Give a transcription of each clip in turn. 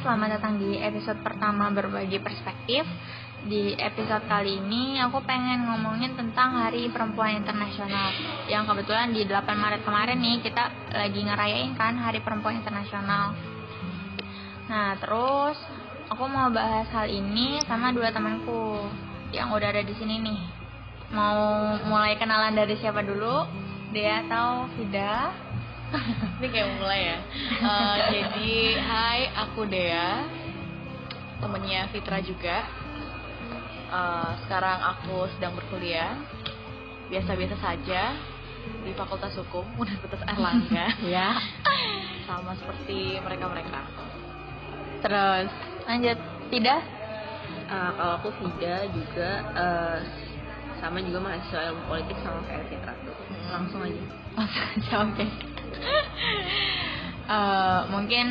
selamat datang di episode pertama berbagi perspektif. Di episode kali ini aku pengen ngomongin tentang Hari Perempuan Internasional Yang kebetulan di 8 Maret kemarin nih kita lagi ngerayain kan Hari Perempuan Internasional Nah terus aku mau bahas hal ini sama dua temanku yang udah ada di sini nih Mau mulai kenalan dari siapa dulu? Dia atau Vida? Ini kayak mulai ya. Uh, jadi, hai, aku Dea, temennya Fitra juga. Uh, sekarang aku sedang berkuliah, biasa-biasa saja di Fakultas Hukum Universitas Erlangga. ya. Sama seperti mereka-mereka. Terus lanjut, tidak? Uh, kalau aku Vida juga uh, sama juga mahasiswa ilmu politik sama kayak Fitra. Langsung aja. Langsung aja, oke. Okay. Uh, mungkin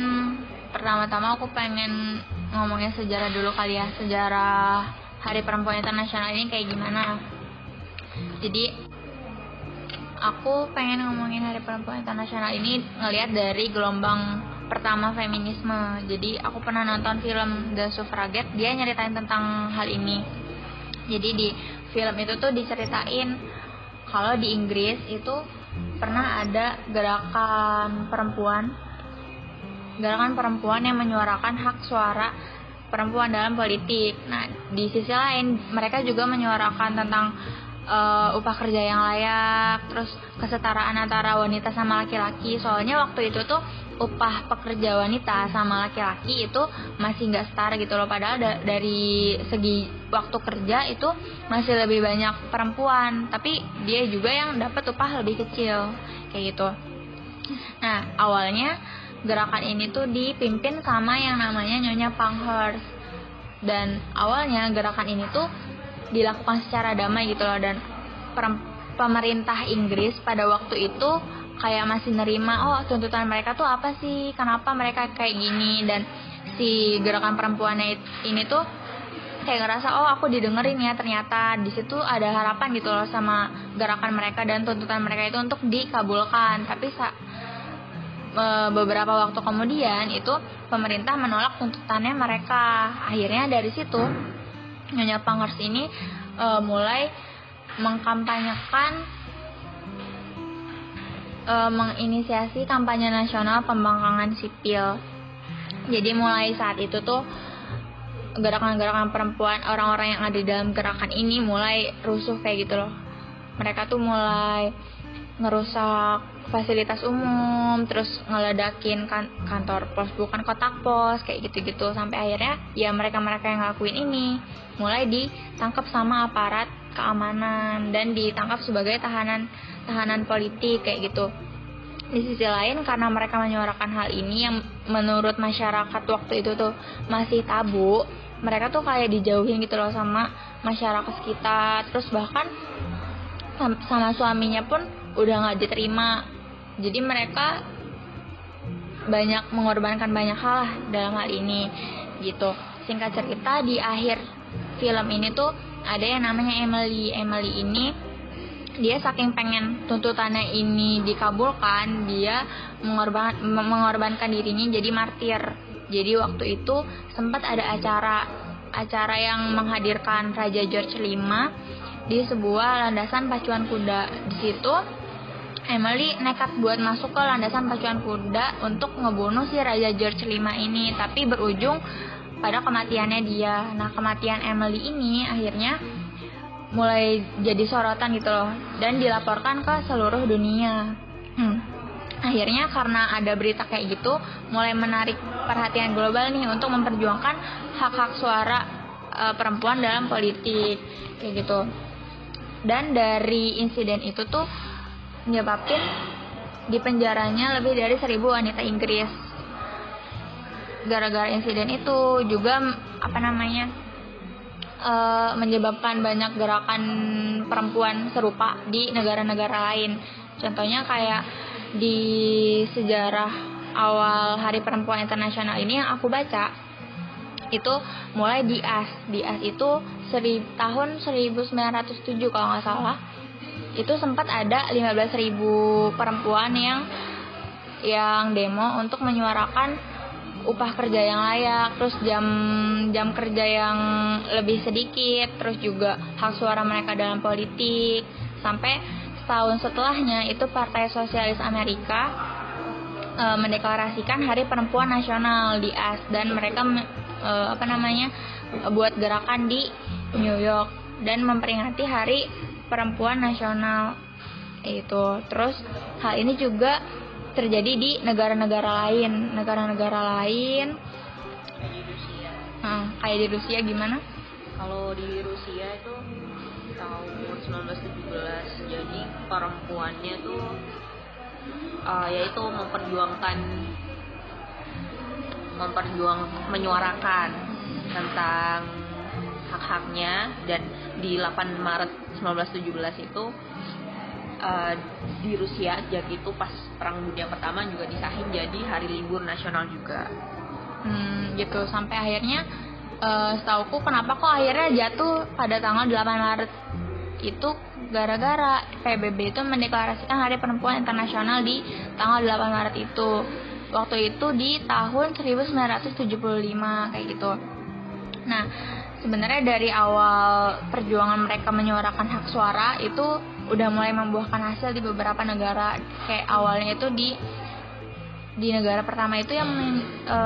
pertama-tama aku pengen ngomongin sejarah dulu kali ya. Sejarah Hari Perempuan Internasional ini kayak gimana. Jadi aku pengen ngomongin Hari Perempuan Internasional ini ngelihat dari gelombang pertama feminisme. Jadi aku pernah nonton film The Suffragette. Dia nyeritain tentang hal ini. Jadi di film itu tuh diceritain kalau di Inggris itu pernah ada gerakan perempuan gerakan perempuan yang menyuarakan hak suara perempuan dalam politik. Nah, di sisi lain mereka juga menyuarakan tentang uh, upah kerja yang layak, terus kesetaraan antara wanita sama laki-laki. Soalnya waktu itu tuh upah pekerja wanita sama laki-laki itu masih nggak setara gitu loh. Padahal da dari segi waktu kerja itu masih lebih banyak perempuan, tapi dia juga yang dapat upah lebih kecil. Kayak gitu. Nah awalnya gerakan ini tuh dipimpin sama yang namanya Nyonya Pankhurst dan awalnya gerakan ini tuh dilakukan secara damai gitu loh. Dan pemerintah Inggris pada waktu itu kayak masih nerima oh tuntutan mereka tuh apa sih? Kenapa mereka kayak gini? Dan si gerakan perempuannya ini tuh kayak ngerasa oh aku didengerin ya ternyata di situ ada harapan gitu loh sama gerakan mereka dan tuntutan mereka itu untuk dikabulkan. Tapi sa beberapa waktu kemudian itu pemerintah menolak tuntutannya mereka. Akhirnya dari situ Nyonya Pangers ini e, mulai mengkampanyekan e, menginisiasi kampanye nasional pembangkangan sipil. Jadi mulai saat itu tuh gerakan-gerakan perempuan orang-orang yang ada di dalam gerakan ini mulai rusuh kayak gitu loh. Mereka tuh mulai ngerusak fasilitas umum, terus ngeledakin kan, kantor pos bukan kotak pos kayak gitu-gitu sampai akhirnya ya mereka-mereka yang ngelakuin ini mulai ditangkap sama aparat keamanan dan ditangkap sebagai tahanan tahanan politik kayak gitu. Di sisi lain karena mereka menyuarakan hal ini yang menurut masyarakat waktu itu tuh masih tabu, mereka tuh kayak dijauhin gitu loh sama masyarakat sekitar. Terus bahkan sama suaminya pun udah nggak diterima. Jadi mereka banyak mengorbankan banyak hal lah dalam hal ini gitu. Singkat cerita di akhir film ini tuh ada yang namanya Emily. Emily ini dia saking pengen tuntutannya ini dikabulkan, dia mengorban mengorbankan dirinya jadi martir. Jadi waktu itu sempat ada acara acara yang menghadirkan Raja George V di sebuah landasan pacuan kuda. Di situ Emily nekat buat masuk ke landasan pacuan kuda untuk ngebunuh si Raja George V ini, tapi berujung pada kematiannya dia. Nah, kematian Emily ini akhirnya mulai jadi sorotan gitu loh dan dilaporkan ke seluruh dunia. Hmm. Akhirnya karena ada berita kayak gitu, mulai menarik perhatian global nih untuk memperjuangkan hak-hak suara e, perempuan dalam politik kayak gitu. Dan dari insiden itu tuh menyebabkan di penjaranya lebih dari seribu wanita Inggris. Gara-gara insiden itu juga apa namanya uh, menyebabkan banyak gerakan perempuan serupa di negara-negara lain. Contohnya kayak di sejarah awal Hari Perempuan Internasional ini yang aku baca itu mulai di AS. Di AS itu seri, tahun 1907 kalau nggak salah. Itu sempat ada 15.000 perempuan yang yang demo untuk menyuarakan upah kerja yang layak, terus jam jam kerja yang lebih sedikit, terus juga hak suara mereka dalam politik. Sampai setahun setelahnya itu Partai Sosialis Amerika e, mendeklarasikan Hari Perempuan Nasional di AS dan mereka e, apa namanya buat gerakan di New York dan memperingati Hari Perempuan Nasional itu. Terus hal ini juga terjadi di negara-negara lain, negara-negara lain. Hmm, kayak di Rusia gimana? Kalau di Rusia itu tahun 1917, jadi perempuannya tuh uh, yaitu memperjuangkan memperjuang menyuarakan tentang hak-haknya dan di 8 Maret 1917 itu uh, di Rusia sejak itu pas Perang Dunia Pertama juga disahin jadi hari libur nasional juga. Hmm, gitu sampai akhirnya uh, setauku kenapa kok akhirnya jatuh pada tanggal 8 Maret itu gara-gara PBB itu mendeklarasikan Hari Perempuan Internasional di tanggal 8 Maret itu. Waktu itu di tahun 1975 kayak gitu. Nah, sebenarnya dari awal perjuangan mereka menyuarakan hak suara itu udah mulai membuahkan hasil di beberapa negara. Kayak awalnya itu di di negara pertama itu yang e,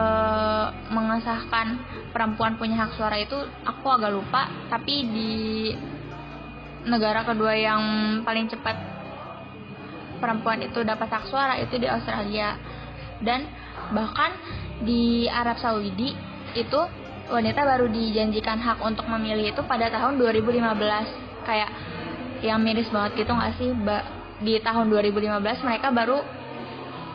mengesahkan perempuan punya hak suara itu aku agak lupa. Tapi di negara kedua yang paling cepat perempuan itu dapat hak suara itu di Australia. Dan bahkan di Arab Saudi itu wanita baru dijanjikan hak untuk memilih itu pada tahun 2015 kayak yang miris banget gitu nggak sih ba di tahun 2015 mereka baru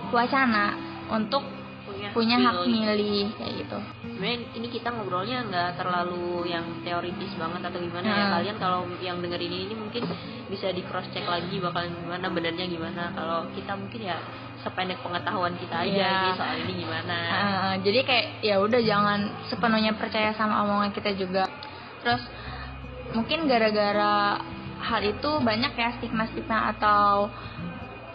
wacana untuk punya, punya hak milih kayak gitu. Sebenarnya ini kita ngobrolnya nggak terlalu yang teoritis banget atau gimana ya. hmm. ya kalian kalau yang denger ini ini mungkin bisa di cross check lagi bakalan gimana benernya gimana kalau kita mungkin ya sependek pengetahuan kita aja yeah. ini soal ini gimana. Uh, jadi kayak ya udah jangan sepenuhnya percaya sama omongan kita juga. Terus mungkin gara-gara hal itu banyak ya stigma-stigma atau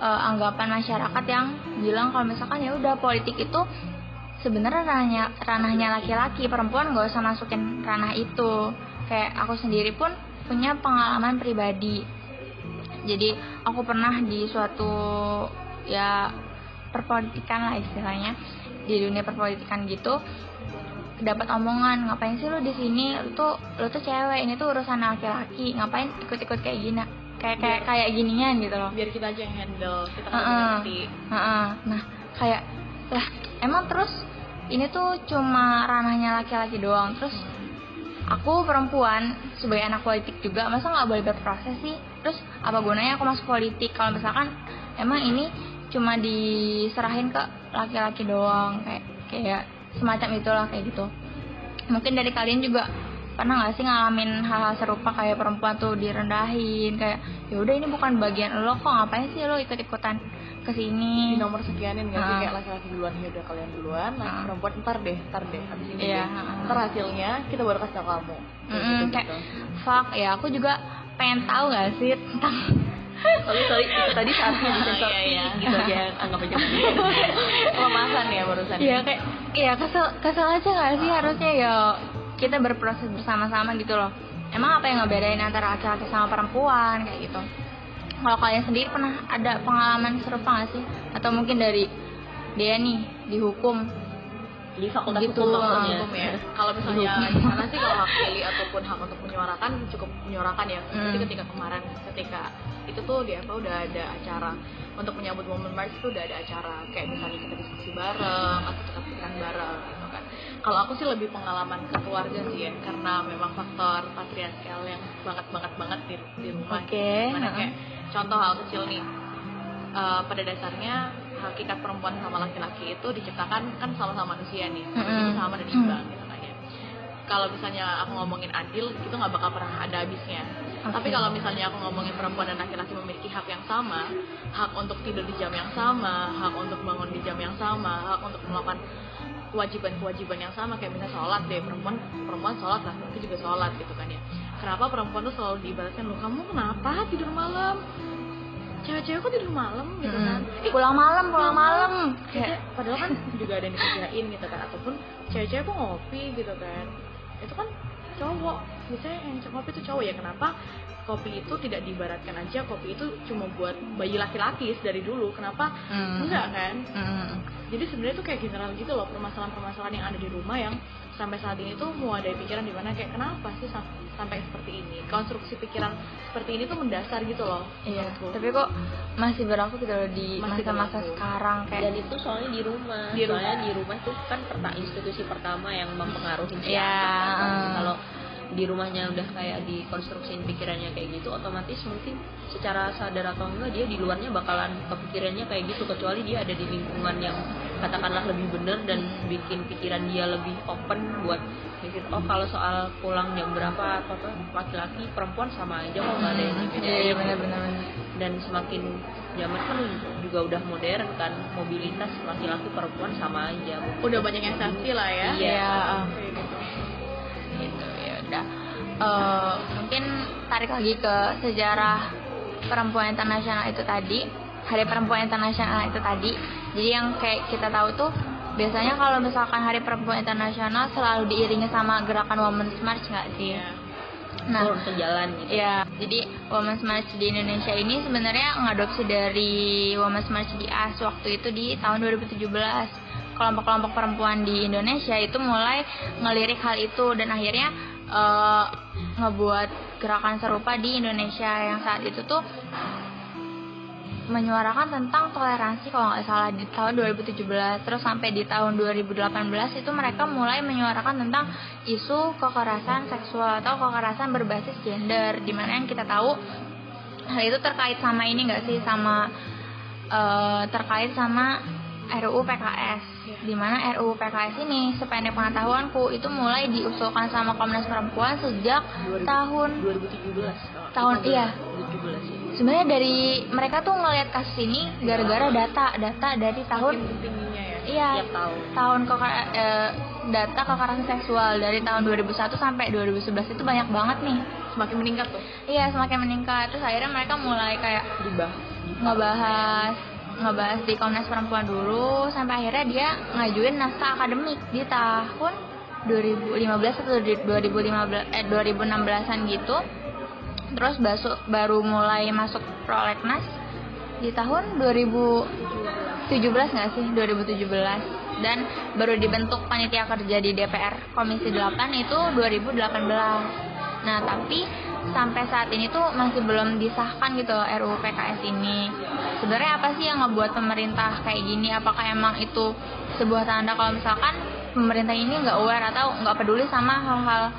uh, anggapan masyarakat yang bilang kalau misalkan ya udah politik itu sebenarnya ranahnya ranahnya laki-laki perempuan gak usah masukin ranah itu. Kayak aku sendiri pun punya pengalaman pribadi. Jadi aku pernah di suatu ya perpolitikan lah istilahnya di dunia perpolitikan gitu dapat omongan ngapain sih lu di sini? Lu tuh lu tuh cewek ini tuh urusan laki-laki. Ngapain ikut-ikut kayak gini? Kayak kayak kayak ginian gitu loh. biar kita aja yang handle kita uh -uh. ngerti. uh -uh. nah kayak lah emang terus ini tuh cuma ranahnya laki-laki doang. Terus aku perempuan sebagai anak politik juga masa nggak boleh berproses sih? Terus apa gunanya aku masuk politik? Kalau misalkan emang ini cuma diserahin ke laki-laki doang kayak kayak semacam itulah kayak gitu. Mungkin dari kalian juga pernah nggak sih ngalamin hal-hal serupa? Kayak perempuan tuh direndahin kayak ya udah ini bukan bagian lo kok ngapain sih lo ikut ikutan ke sini di nomor sekianin nggak sih? Kayak laki-laki duluan ya udah kalian duluan nah uh. perempuan ntar deh ntar deh habis ini yeah, deh. Ntar hasilnya kita baru kasih tau kamu. Mm -hmm, gitu, kayak gitu. fuck ya aku juga pengen tahu nggak sih tentang tapi sorry tadi saatnya disensor iya, iya. gitu aja anggap aja. Kelemahan ya barusan. Iya kayak iya kesel kesel aja gak sih? Harusnya ya kita berproses bersama-sama gitu loh. Emang apa yang ngebedain antara laki-laki sama perempuan kayak gitu? Kalau kalian sendiri pernah ada pengalaman serupa gak sih? Atau mungkin dari dia nih dihukum di fakultas gitu, hukum maksudnya. Hukum ya. Kalau misalnya di sana sih kalau hak pilih ataupun hak untuk menyuarakan cukup menyuarakan ya. Hmm. jadi ketika kemarin ketika itu tuh di apa udah ada acara. Untuk menyambut momen March itu udah ada acara. Kayak misalnya kita diskusi bareng atau kita pikiran bareng gitu kan. Kalau aku sih lebih pengalaman ke keluarga sih ya. Karena memang faktor patriarkal yang banget banget banget di, di rumah. Okay. Gitu. kayak contoh hal kecil nih. Uh, pada dasarnya hakikat perempuan sama laki-laki itu diciptakan kan sama-sama manusia nih mm-hmm. sama dan imbang mm-hmm. gitu kan ya kalau misalnya aku ngomongin adil itu nggak bakal pernah ada habisnya okay. tapi kalau misalnya aku ngomongin perempuan dan laki-laki memiliki hak yang sama hak untuk tidur di jam yang sama hak untuk bangun di jam yang sama hak untuk melakukan kewajiban-kewajiban yang sama kayak misalnya sholat deh perempuan perempuan sholat lah laki juga sholat gitu kan ya kenapa perempuan tuh selalu diibaratkan lo kamu kenapa tidur malam cewek-cewek kok tidur malam gitu kan? Mm. pulang malam pulang malam. Kayak, padahal kan juga ada yang dikirain gitu kan ataupun cewek-cewek kok ngopi gitu kan. Itu kan cowok. Misalnya yang ngopi itu cowok ya kenapa kopi itu tidak diibaratkan aja kopi itu cuma buat bayi laki-laki dari dulu? Kenapa Mm. enggak kan? Mm. jadi sebenarnya tuh kayak general gitu loh permasalahan-permasalahan yang ada di rumah yang sampai saat ini tuh mau ada pikiran di mana kayak kenapa sih sam- sampai seperti ini konstruksi pikiran seperti ini tuh mendasar gitu loh Iya, menurutku. tapi kok masih berlaku gitu loh di Masih masa-masa berlaku. sekarang dan kayak itu soalnya di rumah Di soalnya rumah. di rumah itu kan perta institusi pertama yang mempengaruhi si Iya, kan. kalau di rumahnya udah kayak dikonstruksiin pikirannya kayak gitu otomatis mungkin secara sadar atau enggak dia di luarnya bakalan kepikirannya kayak gitu kecuali dia ada di lingkungan yang katakanlah lebih bener dan bikin pikiran dia lebih open buat mikir oh kalau soal pulang jam berapa atau apa laki-laki perempuan sama aja kok nggak ada yang Iya, dibedain iya benar-benar. dan semakin zaman kan juga udah modern kan mobilitas laki-laki perempuan sama aja udah banyak yang safety lah ya Iya. Kayak gitu. gitu udah Eh, mungkin tarik lagi ke sejarah perempuan internasional itu tadi hari perempuan internasional itu tadi. Jadi yang kayak kita tahu tuh biasanya kalau misalkan hari perempuan internasional selalu diiringi sama gerakan Women's March nggak sih? Iya. nah turun ke jalan gitu. Ya, jadi Women's March di Indonesia ini sebenarnya ngadopsi dari Women's March di AS waktu itu di tahun 2017. Kelompok-kelompok perempuan di Indonesia itu mulai ngelirik hal itu dan akhirnya eh, ngebuat gerakan serupa di Indonesia yang saat itu tuh menyuarakan tentang toleransi kalau nggak salah di tahun 2017 terus sampai di tahun 2018 itu mereka mulai menyuarakan tentang isu kekerasan seksual atau kekerasan berbasis gender di mana yang kita tahu hal itu terkait sama ini nggak sih? Sama eh, terkait sama RUU PKS di mana RUU PKS ini sependek pengetahuanku itu mulai diusulkan sama Komnas Perempuan sejak 2000 tahun 2017 Tahun- iya. 2017 ya. sebenarnya dari mereka tuh ngelihat kasus ini gara-gara data data dari tahun ya iya tahun. tahun kekera- eh, data kekerasan seksual dari tahun 2001 sampai 2011 itu banyak banget nih. Semakin meningkat tuh? Iya semakin meningkat. Terus akhirnya mereka mulai kayak dibahas. ngebahas ngebahas di Komnas Perempuan dulu sampai akhirnya dia ngajuin naskah akademik di tahun 2015 atau di 2015 eh 2016-an gitu. Terus basu, baru mulai masuk prolegnas di tahun 2017 nggak sih? 2017 dan baru dibentuk panitia kerja di DPR Komisi 8 itu 2018 nah tapi sampai saat ini tuh masih belum disahkan gitu RUU PKS ini. Sebenarnya apa sih yang ngebuat pemerintah kayak gini? Apakah emang itu sebuah tanda kalau misalkan pemerintah ini nggak aware atau nggak peduli sama hal-hal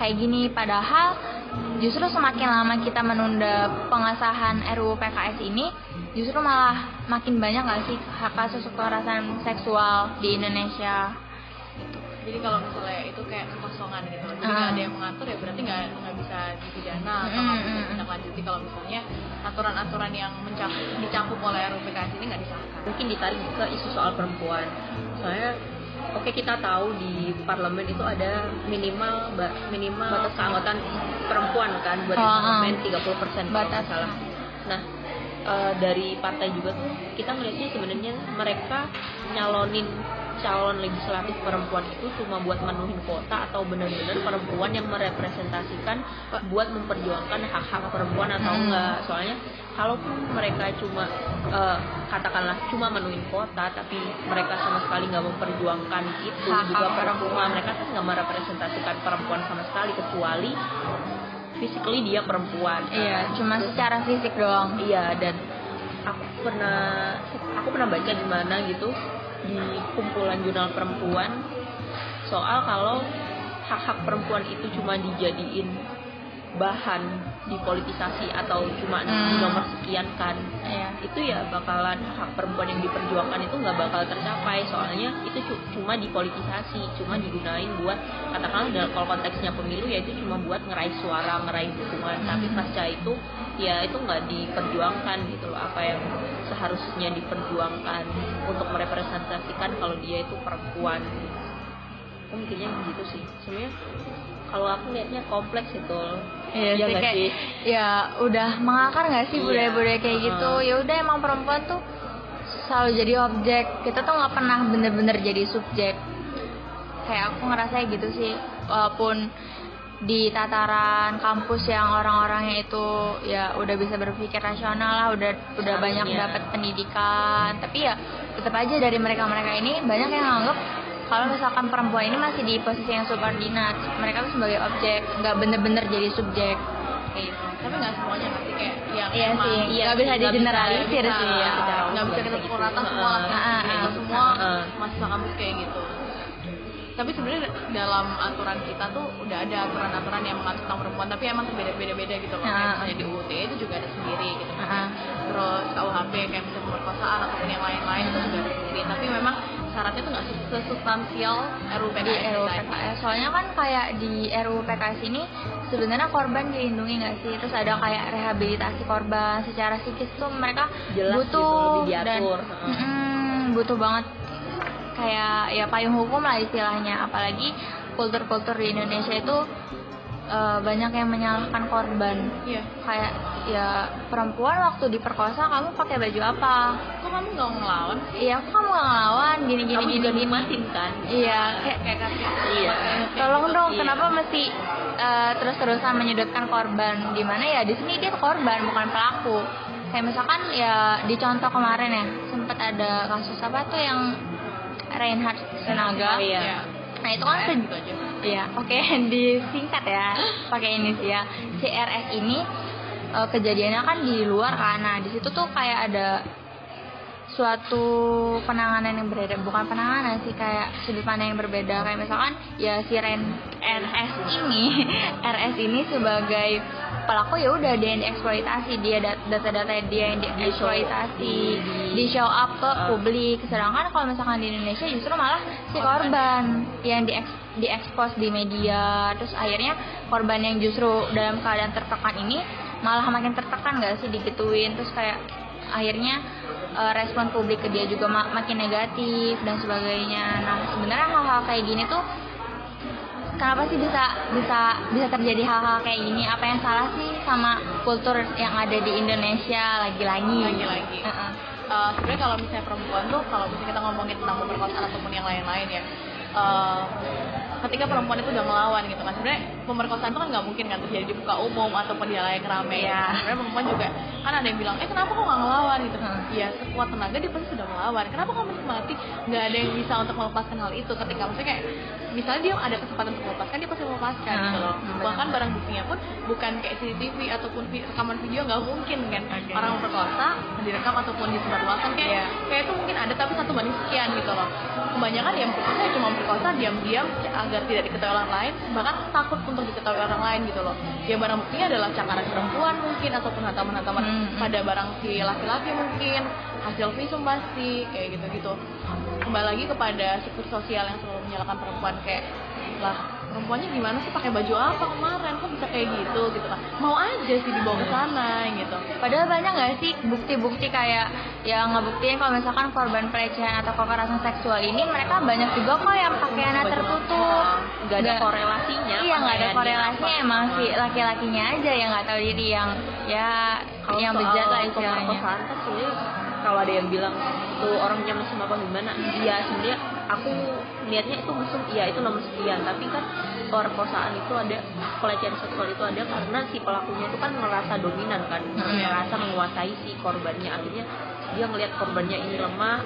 kayak gini? Padahal justru semakin lama kita menunda pengesahan RUU PKS ini justru malah makin banyak nggak sih kasus kekerasan seksual di Indonesia jadi kalau misalnya itu kayak kekosongan gitu jadi Ah. nggak ada yang mengatur ya berarti nggak nggak bisa dipidana atau nggak bisa ditindaklanjuti kalau misalnya aturan-aturan yang mencakup dicakup oleh RUU PKS ini nggak disahkan mungkin ditarik ke isu soal perempuan soalnya oke kita tahu di parlemen itu ada minimal ba- minimal Batas keanggotaan perempuan kan buat di Oh, parlemen oh. 30 persen Batas. salah nah eh, dari partai juga tuh kita ngelihatnya sebenarnya mereka nyalonin calon legislatif perempuan itu cuma buat menuhin kuota atau benar-benar perempuan yang merepresentasikan buat memperjuangkan hak-hak perempuan atau Hmm. enggak soalnya kalaupun mereka cuma eh, katakanlah cuma menuhin kuota tapi mereka sama sekali nggak memperjuangkan itu Hak-hak juga perempuan. perempuan mereka kan nggak merepresentasikan perempuan sama sekali kecuali physically dia perempuan iya cuma secara fisik doang Iya dan aku pernah aku pernah baca di mana gitu di kumpulan jurnal perempuan soal kalau hak-hak perempuan itu cuma dijadiin bahan dipolitisasi atau cuma Hmm. nomor sekian kan iya itu ya bakalan hak perempuan yang diperjuangkan itu nggak bakal tercapai soalnya itu cu- cuma dipolitisasi cuma digunain buat katakanlah dalam kalau konteksnya pemilu ya itu cuma buat ngeraih suara ngeraih dukungan tapi Hmm. pasca itu ya itu nggak diperjuangkan gitu loh apa yang seharusnya diperjuangkan untuk merepresentasikan kalau dia itu perempuan aku mikirnya gitu sih sebenarnya kalau aku lihatnya kompleks itu Iya sih nggak kayak ya udah mengakar nggak sih Iya. budaya-budaya kayak gitu. Ya udah emang perempuan tuh selalu jadi objek. Kita tuh nggak pernah bener-bener jadi subjek. Kayak aku ngerasa gitu sih. Walaupun di tataran kampus yang orang-orangnya itu ya udah bisa berpikir rasional lah, udah udah banyak Seharusnya. dapat pendidikan, tapi ya tetap aja dari mereka-mereka ini banyak yang nganggep kalau misalkan perempuan ini masih di posisi yang subordinat, mereka tuh sebagai objek, nggak bener-bener jadi subjek kayak gitu. tapi nggak semuanya sih kayak yang Iya emang sih, iya nggak bisa nggak digeneralisir bisa, sih iya, ya. secara nggak bisa kita pukul rata semua Heeh. laki kayak ah. gitu semua mahasiswa kampus kayak gitu tapi sebenarnya dalam aturan kita tuh udah ada aturan-aturan yang mengatur tentang perempuan tapi emang beda-beda gitu loh kayak Ah. misalnya di UUT itu juga ada sendiri gitu kan Ah. terus KUHP kayak misalnya pemerkosaan ataupun yang lain-lain itu juga ada sendiri tapi memang syaratnya tuh nggak sesubstansial RUU di PKS RUU tadi. PKS soalnya kan kayak di RUU PKS ini sebenarnya korban dilindungi nggak sih terus ada kayak rehabilitasi korban secara psikis tuh mereka Jelas butuh gitu, lebih dan diatur. Heeh. Mm-mm, butuh banget kayak ya payung hukum lah istilahnya. Apalagi kultur-kultur di Indonesia itu eh, banyak yang menyalahkan korban. Iya. Kayak ya perempuan waktu diperkosa kamu pakai baju apa? Kok kamu nggak ngelawan? Iya kok kamu nggak ngelawan? Gini gini kamu gini juga gini. kan? Iya kayak kayak Iya. tolong dong Iya. kenapa mesti eh, terus-terusan menyudutkan korban? Di mana ya di sini dia korban bukan pelaku. Kayak misalkan ya di contoh kemarin ya sempat ada kasus apa tuh yang Reinhard Sinaga Oh, iya. Iya. nah itu kan RS se- aja Iya, oke disingkat ya pakai inisial CRS ini eh, kejadiannya kan di luar kan. Nah, di situ tuh kayak ada suatu penanganan yang berbeda, bukan penanganan sih kayak sudut pandang yang berbeda. Kayak misalkan ya si Ren RS ini, RS ini sebagai pelaku ya udah dia yang dieksploitasi, dia dat- data-data dia yang dieksploitasi, di show up ke publik. Sedangkan kalau misalkan di Indonesia justru malah si korban yang dieks- diekspos di media. Terus akhirnya korban yang justru dalam keadaan tertekan ini malah makin tertekan gak sih digituin? Terus kayak akhirnya eh, respon publik ke dia juga ma- makin negatif dan sebagainya. Nah sebenarnya hal-hal kayak gini tuh kenapa sih bisa bisa bisa terjadi hal-hal kayak gini apa yang salah sih sama kultur yang ada di Indonesia lagi-lagi Lagi-lagi. Heeh. Eh, sebenarnya kalau misalnya perempuan tuh kalau misalnya kita ngomongin tentang pemerkosaan ataupun yang lain-lain ya eh, ketika perempuan itu udah melawan gitu kan. Sebenarnya pemerkosaan itu kan nggak mungkin kan terjadi di muka umum ataupun di halayak ramai Iya. sebenarnya perempuan juga kan ada yang bilang eh kenapa kok nggak ngelawan? Gitu. Hmm. ya sekuat tenaga dia pasti sudah melawan kenapa kok masih mati nggak ada yang bisa untuk melepaskan hal itu. Ketika maksudnya kayak misalnya dia ada kesempatan untuk melepaskan dia pasti melepaskan Hmm, gitu loh. Bahkan barang buktinya pun bukan kayak CCTV ataupun rekaman video nggak mungkin kan. Orang memperkosa direkam ataupun disebarluaskan kayak Iya. kayak itu mungkin ada tapi satu banding sekian gitu loh. Kebanyakan yang memperkosa ya cuma memperkosa diam-diam agar tidak diketahui orang lain bahkan takut untuk diketahui orang lain gitu loh. Ya barang buktinya adalah cakaran perempuan mungkin ataupun hantaman-hantaman Hmm. pada barang si laki-laki mungkin hasil visum pasti kayak gitu-gitu. Kembali lagi kepada struktur sosial yang selalu menyalahkan perempuan kayak lah perempuannya gimana sih? Pakai baju apa kemarin? Kok bisa kayak gitu? Gitu kan. Mau aja sih dibawa ke sana gitu Padahal banyak nggak sih bukti-bukti kayak yang ngebuktiin kalau misalkan korban pelecehan atau kekerasan seksual ini mereka banyak juga kok yang pakaiannya tertutup. nggak ada korelasinya Iya nggak ada korelasinya emang si laki-lakinya aja yang nggak tahu diri yang ya kalau yang bejat lah istilahnya. kalau ada yang bilang tuh orangnya mesum apa gimana iya sebenarnya aku lihatnya itu mesum iya itu lemes iya tapi kan pemerkosaan itu ada pelecehan seksual itu ada karena si pelakunya itu kan merasa dominan kan. Hmm. merasa menguasai si korbannya. Akhirnya dia ngelihat korbannya ini lemah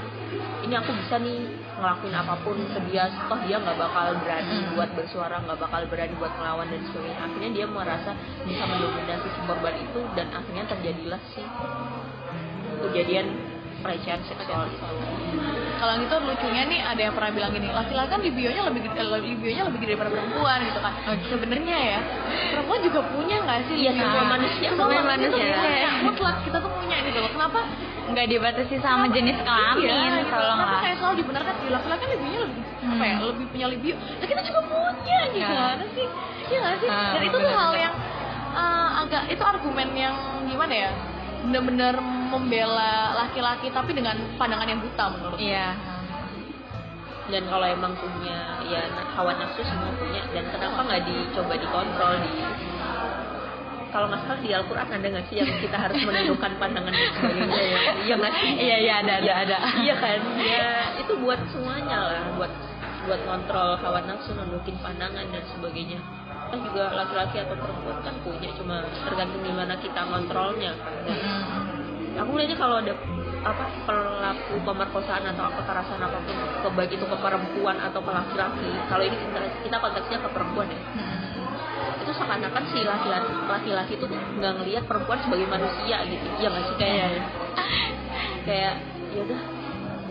ini aku bisa nih ngelakuin apa pun ke dia toh dia nggak bakal berani Hmm. buat bersuara nggak bakal berani buat ngelawan dan sebagainya. Akhirnya dia merasa bisa mendominasi si korban itu dan akhirnya terjadilah si kejadian pelecehan seksual itu kalau gitu lucunya nih ada yang pernah bilang gini laki-laki kan libionya lebih gede eh, libionya lebih gede daripada perempuan gitu kan. Sebenarnya ya perempuan juga punya nggak sih Iya, semua manusia semua manusia manusia. mutlak kita tuh punya gitu loh. Kenapa? Nggak dibatasi sama jenis kelamin, Iya, gitu. tolong Kenapa lah. kayak selalu dibenarkan "Ih, laki-laki kan libionya lebih Hmm. apa ya lebih punya libio nah kita juga punya gimana sih? Iya nggak sih? Ah, dan itu tuh hal yang eh, agak itu argumen yang gimana ya benar-benar membela laki-laki tapi dengan pandangan yang buta menurut Iya. dan kalau emang punya ya hawa nafsu semua punya dan kenapa nggak dicoba dikontrol di kalau nggak salah di Al-Quran ada nggak sih yang kita harus menundukkan pandangan dan sebagainya ya iya nggak sih? Iya iya ada ada. Ada. Iya kan? Ya itu buat semuanya lah buat buat kontrol hawa nafsu nundukin pandangan dan sebagainya kan juga laki-laki atau perempuan kan punya cuma tergantung gimana kita kontrolnya kan. Dan aku lihatnya kalau ada apa pelaku pemerkosaan atau kekerasan apa pun ke baik itu ke perempuan atau ke laki-laki kalau ini kita, kita konteksnya ke perempuan ya. Itu seakan-akan si laki-laki laki-laki itu nggak ngelihat perempuan sebagai manusia gitu. Ya nggak sih? Kayak kayak ya udah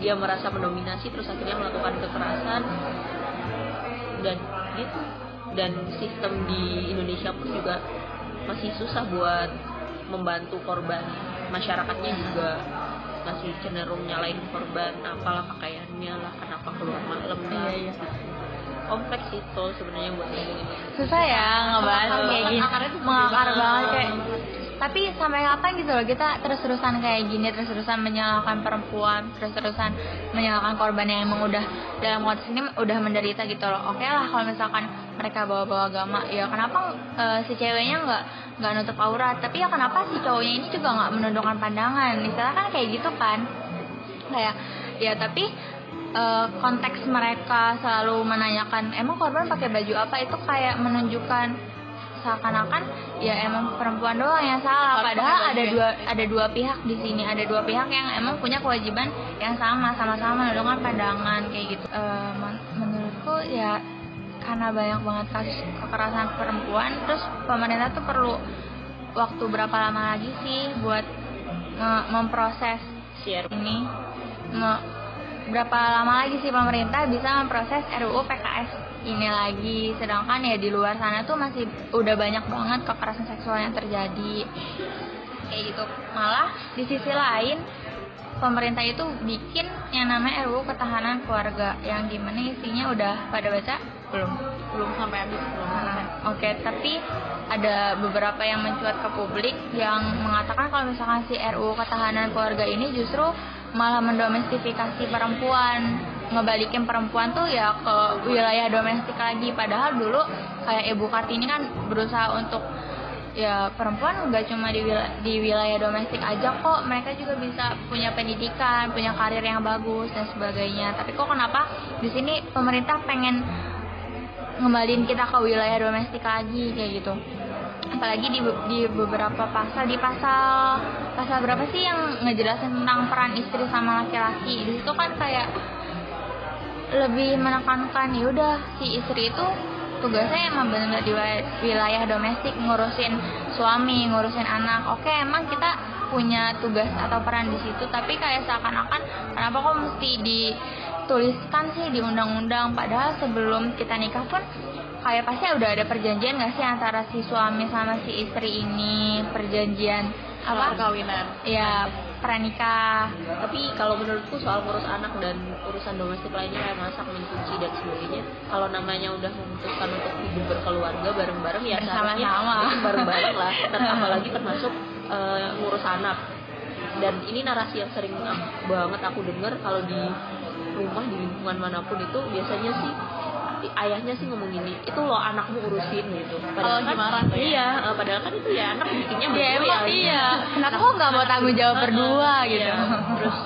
dia merasa mendominasi terus akhirnya melakukan kekerasan dan gitu dan sistem di Indonesia pun juga masih susah buat membantu korban masyarakatnya juga masih cenderung nyalain korban apalah pakaiannya lah kenapa keluar malam lah Iya, iya. kompleks itu sebenarnya buat ini. susah ya ngebahas kayak gini tuh mengakar banget. kayak tapi sampai kapan gitu loh kita terus-terusan kayak gini terus-terusan menyalahkan perempuan terus-terusan menyalahkan korban yang emang udah dalam konteks ini udah menderita gitu loh. Oke lah kalau misalkan mereka bawa-bawa agama ya kenapa eh, si ceweknya nggak nggak nutup aurat tapi ya kenapa si cowoknya ini juga nggak menundukkan pandangan? Misalnya kan kayak gitu kan. Kayak ya tapi eh, konteks mereka selalu menanyakan emang korban pakai baju apa? Itu kayak menunjukkan seakan-akan ya emang perempuan doang yang salah. Harus padahal ada ya? dua ada dua pihak di sini. Ada dua pihak yang emang punya kewajiban yang sama sama-sama menundukkan pandangan kayak gitu. Eh, men- menurutku ya karena banyak banget kasus kekerasan perempuan terus pemerintah tuh perlu waktu berapa lama lagi sih buat memproses share. ini berapa lama lagi sih pemerintah bisa memproses RUU PKS ini lagi? Sedangkan ya di luar sana tuh masih udah banyak banget kekerasan seksual yang terjadi. Kayak gitu. Malah di sisi lain pemerintah itu bikin yang namanya RUU ketahanan keluarga. Yang di mana isinya udah pada baca? Belum. Belum sampai habis belum Nah, sampai. Oke, tapi ada beberapa yang mencuat ke publik yang mengatakan kalau misalkan si RUU ketahanan keluarga ini justru malah mendomestifikasi perempuan, ngebalikin perempuan tuh ya ke wilayah domestik lagi. Padahal dulu kayak Ibu Kartini kan berusaha untuk ya perempuan nggak cuma di wilayah, di wilayah domestik aja kok. Mereka juga bisa punya pendidikan punya karir yang bagus dan sebagainya. Tapi kok kenapa di sini pemerintah pengen ngembalin kita ke wilayah domestik lagi kayak gitu apalagi di, di beberapa pasal di pasal pasal berapa sih yang ngejelasin tentang peran istri sama laki-laki? Di situ kan kayak lebih menekankan ya udah si istri itu tugasnya emang benar di wilayah, wilayah domestik ngurusin suami ngurusin anak. Oke emang kita punya tugas atau peran di situ tapi kayak seakan-akan kenapa kok mesti dituliskan sih di undang-undang? Padahal sebelum kita nikah pun kayak pasti udah ada perjanjian gak sih antara si suami sama si istri ini? Perjanjian apa? Perkawinan. Ya pranikah tapi kalau menurutku soal ngurus anak dan urusan domestik lainnya kayak masak mencuci dan sebagainya kalau namanya udah memutuskan untuk hidup berkeluarga bareng-bareng ya ya bareng-bareng lah. Dan apalagi termasuk eh, ngurus anak. Dan ini narasi yang sering banget aku dengar kalau di rumah di lingkungan mana pun itu biasanya sih ayahnya sih ngomong gini itu lo anakmu urusin gitu. Oh, gimana tuh ya? iya eh, padahal kan itu ya anak bikinnya ya berdua emang ya iya. Kenapa kok nggak mau tanggung jawab berdua gitu. Iya, terus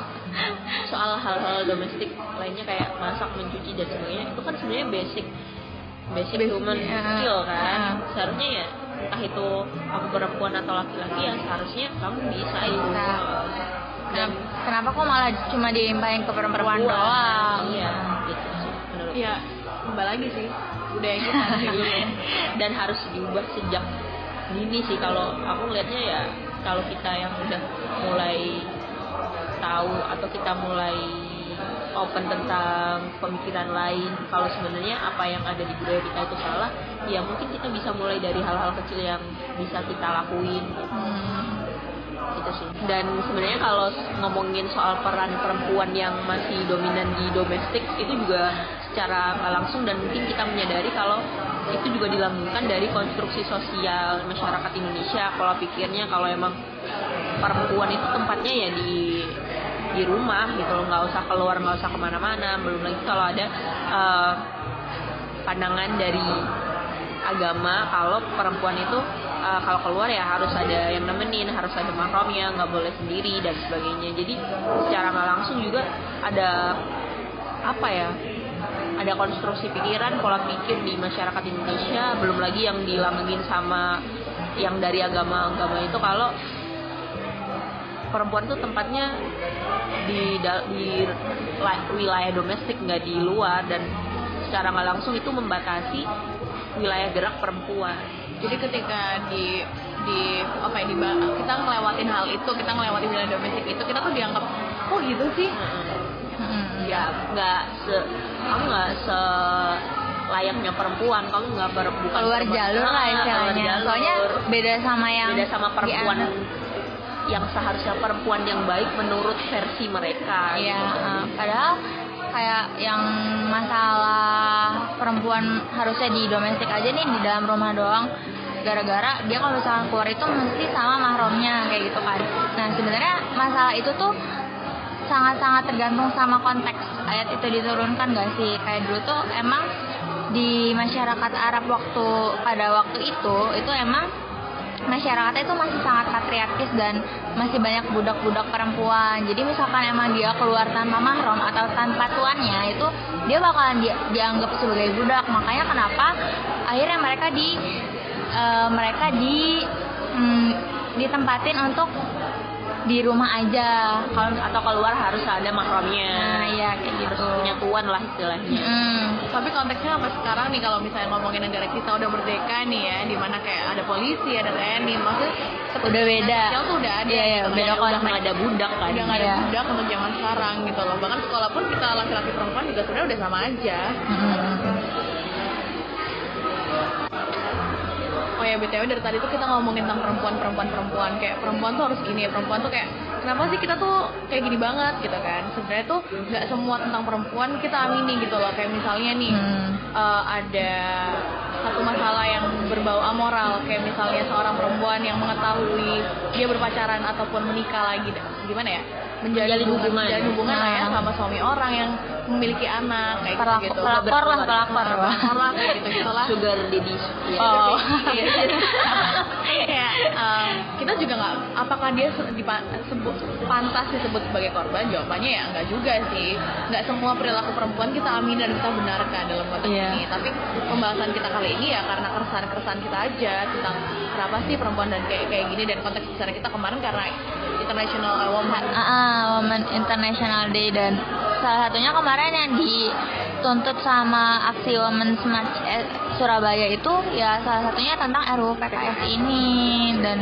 soal hal-hal domestik lainnya kayak masak mencuci dan sebagainya itu kan sebenarnya basic basic, Basic, human iya. skill kan. Seharusnya ya entah itu kamu perempuan atau laki-laki ya seharusnya kamu bisa itu. Dan Kenapa, kok malah cuma dilimpahin ke perempuan, doang? Iya gitu sih menurut ya kembali lagi sih. Budaya kita sih dulu dan harus diubah sejak dini sih. Kalau aku ngelihatnya ya kalau kita yang udah mulai tahu atau kita mulai open tentang pemikiran lain kalau sebenarnya apa yang ada di budaya kita itu salah ya mungkin kita bisa mulai dari hal-hal kecil yang bisa kita lakuin. Hmm. gitu sih. Dan sebenarnya kalau ngomongin soal peran perempuan yang masih dominan di domestik itu juga secara langsung dan mungkin kita menyadari kalau itu juga dilanggengkan dari konstruksi sosial masyarakat Indonesia kalau pikirnya kalau emang perempuan itu tempatnya ya di di rumah gitu loh nggak usah keluar nggak usah ke mana-mana belum lagi kalau ada uh, pandangan dari agama kalau perempuan itu uh, kalau keluar ya harus ada yang nemenin harus ada mahramnya nggak boleh sendiri dan sebagainya. Jadi secara langsung juga ada apa ya ada konstruksi pikiran pola pikir di masyarakat Indonesia belum lagi yang dilanggengin sama yang dari agama-agama itu kalau perempuan tuh tempatnya di di wilayah domestik nggak di luar dan secara nggak langsung itu membatasi wilayah gerak perempuan. Jadi ketika di di apa ya di kita ngelewatin hal itu kita ngelewatin wilayah domestik itu kita tuh dianggap oh gitu sih hmm. ya nggak se kamu nggak se layaknya perempuan kamu nggak ber, bukan keluar jalur lah istilahnya. soalnya beda sama yang beda sama perempuan yang seharusnya perempuan yang baik menurut versi mereka iya gitu. uh, padahal kayak yang masalah perempuan harusnya di domestik aja nih di dalam rumah doang. Gara-gara dia kalau misalkan keluar itu mesti sama mahramnya kayak gitu kan. Nah sebenarnya masalah itu tuh sangat-sangat tergantung sama konteks ayat itu diturunkan gak sih kayak dulu tuh emang di masyarakat Arab waktu pada waktu itu itu emang masyarakatnya itu masih sangat patriarkis dan masih banyak budak-budak perempuan. Jadi misalkan emang dia keluar tanpa mahram atau tanpa tuannya itu dia bakalan di, dianggap sebagai budak. Makanya kenapa akhirnya mereka di uh, mereka di um, ditempatin untuk di rumah aja. Kalau atau keluar harus ada mahramnya. Nah iya kayak gitu. Punya tuan lah istilahnya. Mm. tapi konteksnya apa sekarang nih kalau misalnya ngomongin negara kita udah merdeka nih ya di mana kayak ada polisi ada TNI maksudnya udah beda. tuh udah ada iya, iya, beda kalau udah nggak ada budak kan. Udah nggak ada yeah. budak untuk zaman sekarang gitu loh. Bahkan sekolah pun kita laki-laki perempuan juga sebenarnya udah sama aja. Mm ya btw dari tadi tuh kita ngomongin tentang perempuan perempuan perempuan. Kayak perempuan tuh harus gini ya perempuan tuh kayak kenapa sih kita tuh kayak gini banget gitu kan. Sebenarnya tuh nggak semua tentang perempuan kita amini gitu loh. Kayak misalnya nih hmm. uh, ada satu masalah yang berbau amoral. Kayak misalnya seorang perempuan yang mengetahui dia berpacaran ataupun menikah lagi. Gimana ya menjalin hubungan, menjalin hubungan lah ya nah. sama suami orang yang memiliki anak kayak Pelak gitu, pelakor lah pelakor lah kayak gitu gitu lah sugar daddy. Oh. Ya um, kita juga nggak apakah dia sebut pantas disebut sebagai korban? Jawabannya ya enggak juga sih. Nggak semua perilaku perempuan kita amin dan kita benarkan dalam konteks yeah. ini. Tapi pembahasan kita kali ini ya karena keresahan keresahan kita aja tentang kenapa sih perempuan dan kayak kayak gini? Dan konteks besar kita kemarin karena International Women uh, Women International Day dan salah satunya kemarin yang dituntut sama aksi Women Smart eh, Surabaya itu ya salah satunya tentang RUU PKS ini. Dan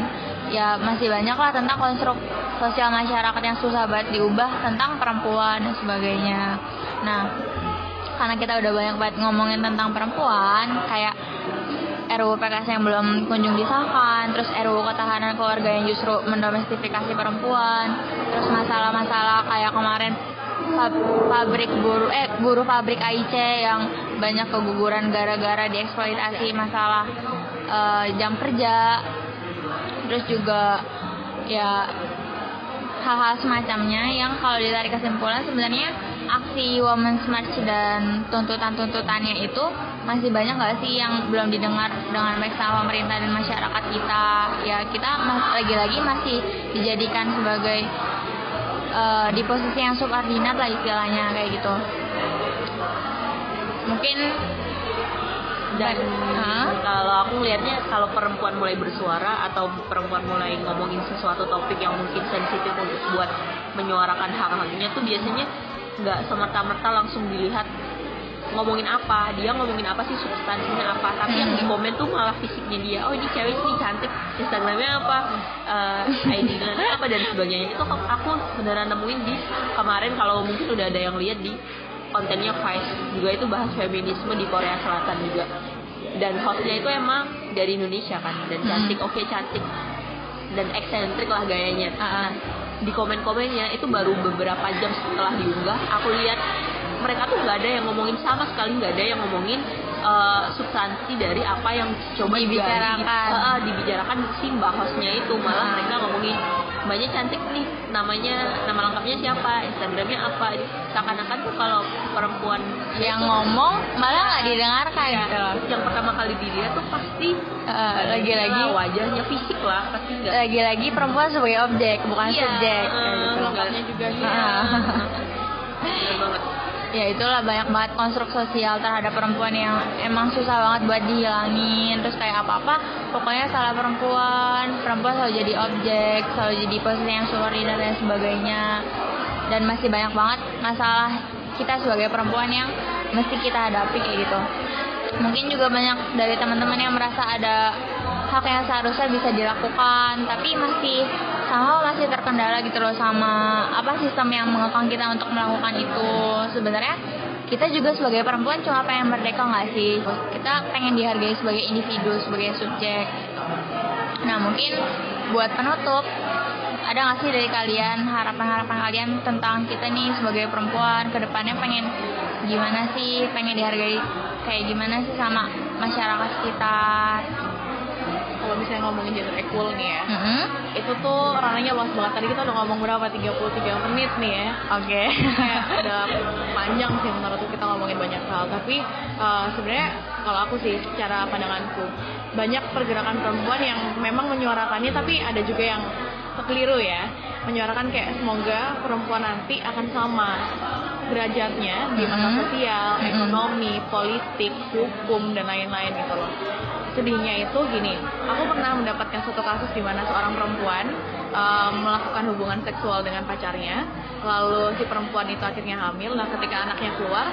ya masih banyak lah tentang konstruk sosial masyarakat yang susah banget diubah tentang perempuan dan sebagainya. Nah, karena kita udah banyak banget ngomongin tentang perempuan, kayak RUU PKS yang belum kunjung disahkan, terus RUU ketahanan keluarga yang justru mendomestifikasi perempuan, terus masalah-masalah kayak kemarin pabrik buruh eh buruh pabrik AIC yang banyak keguguran gara-gara dieksploitasi masalah uh, jam kerja, terus juga ya hal-hal semacamnya yang kalau ditarik kesimpulan sebenarnya aksi Women's March dan tuntutan-tuntutannya itu masih banyak nggak sih yang belum didengar dengan baik sama pemerintah dan masyarakat kita ya kita lagi-lagi masih dijadikan sebagai uh, di posisi yang subordinat lah istilahnya kayak gitu mungkin dan huh? kalau aku lihatnya kalau perempuan mulai bersuara atau perempuan mulai ngomongin sesuatu topik yang mungkin sensitif untuk buat menyuarakan hak-haknya tuh biasanya nggak semerta-merta langsung dilihat ngomongin apa dia ngomongin apa sih substansinya apa. Tapi yang di komen tuh malah fisiknya dia oh ini cewek ini cantik. Instagramnya apa? Uh, eh, ID-nya apa dan sebagainya. Itu aku beneran nemuin di kemarin kalau mungkin udah ada yang lihat di kontennya Vice. Juga itu bahas feminisme di Korea Selatan juga. Dan hostnya itu emang dari Indonesia kan dan cantik. Oke okay, cantik. Dan eksentrik lah gayanya. Nah, di komen-komennya itu baru beberapa jam setelah diunggah aku lihat mereka tuh nggak ada yang ngomongin sama sekali nggak ada yang ngomongin uh, substansi dari apa yang coba dibicarakan. uh, dibicarakan si mbak hostnya itu malah mereka ngomongin mbaknya cantik nih namanya nama lengkapnya siapa instagramnya apa? Seakan-akan tuh kalau perempuan yang ngomong malah nggak didengarkan. Ya, gitu yang pertama kali dilihat tuh pasti Eh, lagi-lagi ya, wajahnya fisik lah pasti enggak lagi-lagi perempuan sebagai objek bukan Iya, subjek kayak gitu. lengkapnya juga sih. Ah. Bener banget ya itulah banyak banget konstruk sosial terhadap perempuan yang emang susah banget buat dihilangin. Terus kayak apa apa pokoknya salah perempuan. Perempuan selalu jadi objek selalu jadi posisi yang subordinat dan lain sebagainya. Dan masih banyak banget masalah kita sebagai perempuan yang mesti kita hadapi kayak gitu mungkin juga banyak dari teman-teman yang merasa ada hak yang seharusnya bisa dilakukan tapi masih sama masih terkendala gitu loh sama apa sistem yang mengekang kita untuk melakukan itu. Sebenarnya kita juga sebagai perempuan cuma pengen merdeka nggak sih? Kita pengen dihargai sebagai individu sebagai subjek. Nah mungkin buat penutup ada nggak sih dari kalian harapan-harapan kalian tentang kita nih sebagai perempuan? Ke depannya pengen gimana sih? Pengen dihargai kayak gimana sih sama masyarakat sekitar? Kalau misalnya ngomongin gender equal nih ya Mm-mm. itu tuh ranahnya luas banget. Tadi kita udah ngomong berapa? 33 menit nih ya. Oke. Kayak udah panjang sih menurutku kita ngomongin banyak hal. Tapi eh, sebenarnya kalau aku sih secara pandanganku banyak pergerakan perempuan yang memang menyuarakannya tapi ada juga yang keliru ya. Menyuarakan kayak semoga perempuan nanti akan sama derajatnya di mata Mhm. sosial, Mhm. ekonomi, politik, hukum dan lain-lain gitu loh. Sedihnya itu gini, aku pernah mendapatkan satu kasus di mana seorang perempuan um, melakukan hubungan seksual dengan pacarnya, lalu si perempuan itu akhirnya hamil. Nah, ketika anaknya keluar,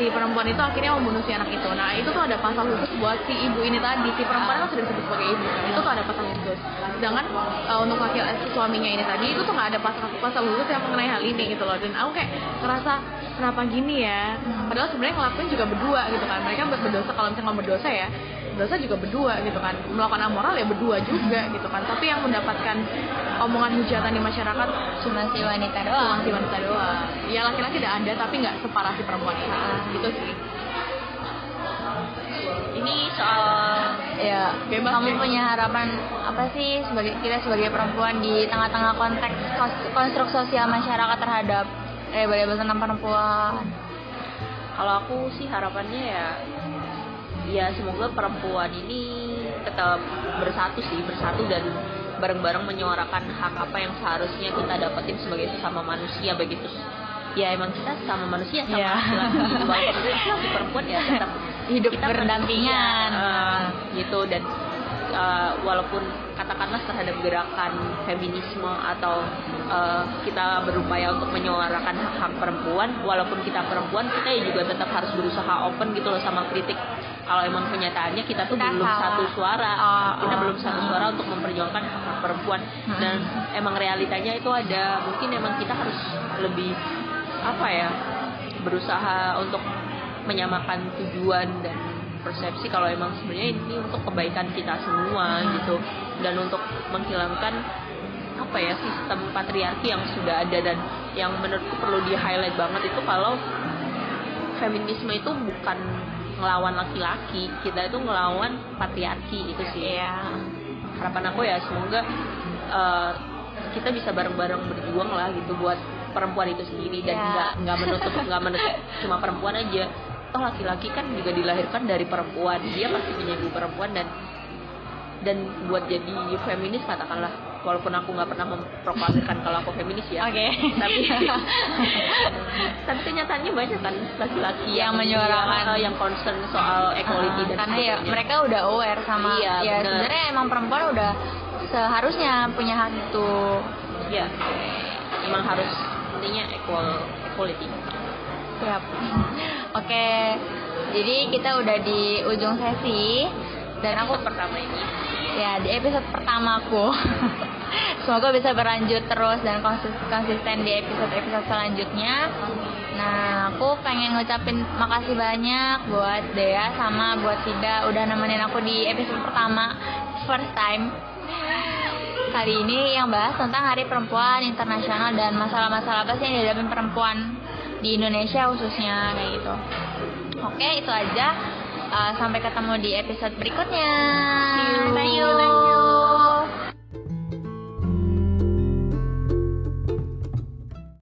si perempuan itu akhirnya membunuh si anak itu. Nah, itu tuh ada pasal khusus buat si ibu ini tadi. Si perempuan kan sudah disebut sebagai ibu, itu tuh ada pasal khusus. Sedangkan uh, untuk laki eh, suaminya ini tadi itu tuh nggak ada pasal pasal khusus yang mengenai hal ini gitu loh. Dan aku kayak ngerasa kenapa gini ya? Padahal sebenarnya ngelakuin juga berdua gitu kan. Mereka berdosa kalau misalnya nggak berdosa ya dosa juga berdua gitu kan. Melakukan amoral ya berdua juga gitu kan. Tapi yang mendapatkan omongan hujatan di masyarakat cuma si wanita cuma doang. si wanita doang. Ya laki-laki tidak ada tapi nggak separah si perempuan ini gitu sih. Ini soal ya Bebas kamu ya. punya harapan apa sih sebagai kita sebagai perempuan di tengah-tengah konteks konstruk sosial masyarakat terhadap eh label tentang perempuan? Kalau aku sih harapannya ya ya semoga perempuan ini tetap bersatu sih bersatu dan bareng-bareng menyuarakan hak apa yang seharusnya kita dapetin sebagai sesama manusia begitu. Ya emang kita sama manusia sama Iya. laki-laki. Walaupun si perempuan ya tetap hidup kita berdampingan eh, gitu. Dan eh, walaupun katakanlah terhadap gerakan feminisme atau eh, kita berupaya untuk menyuarakan hak-hak perempuan walaupun kita perempuan kita ya juga tetap harus berusaha open gitu loh sama kritik kalau emang kenyataannya kita tuh Kita belum salah. satu suara Oh, kita oh. belum satu suara untuk memperjuangkan hak-hak perempuan Hmm. dan emang realitanya itu ada mungkin emang kita harus lebih apa ya berusaha untuk menyamakan tujuan dan persepsi kalau emang sebenarnya ini untuk kebaikan kita semua gitu dan untuk menghilangkan apa ya sistem patriarki yang sudah ada dan yang menurutku perlu di highlight banget itu kalau feminisme itu bukan ngelawan laki-laki kita itu ngelawan patriarki itu sih. Ya harapan aku ya semoga eh, kita bisa bareng-bareng berjuang lah gitu buat perempuan itu sendiri dan Ya. nggak nggak menutup nggak menutup cuma perempuan aja. Toh laki-laki kan juga dilahirkan dari perempuan dia pasti punya ibu perempuan dan dan buat jadi feminis katakanlah walaupun aku nggak pernah memproklamirkan kalau aku feminis ya. Oke. Tapi tapi kenyataannya banyak kan laki-laki Yang menyuarakan. yang concern soal equality Ah, dan karena ya mereka udah aware sama Iya, ya sebenarnya emang perempuan udah seharusnya punya hak itu ya emang harus intinya equal equality. Siap. Oke. Jadi kita udah di ujung sesi. Dan aku pertama ini. Ya di episode pertamaku semoga bisa berlanjut terus dan konsis- konsisten di episode-episode selanjutnya nah aku pengen ngucapin makasih banyak buat Dea sama buat Sida udah nemenin aku di episode pertama first time kali ini yang bahas tentang Hari Perempuan Internasional dan masalah-masalah apa sih yang dihadapi perempuan di Indonesia khususnya kayak gitu. Oke, itu aja. Uh, sampai ketemu di episode berikutnya. You. Bye you.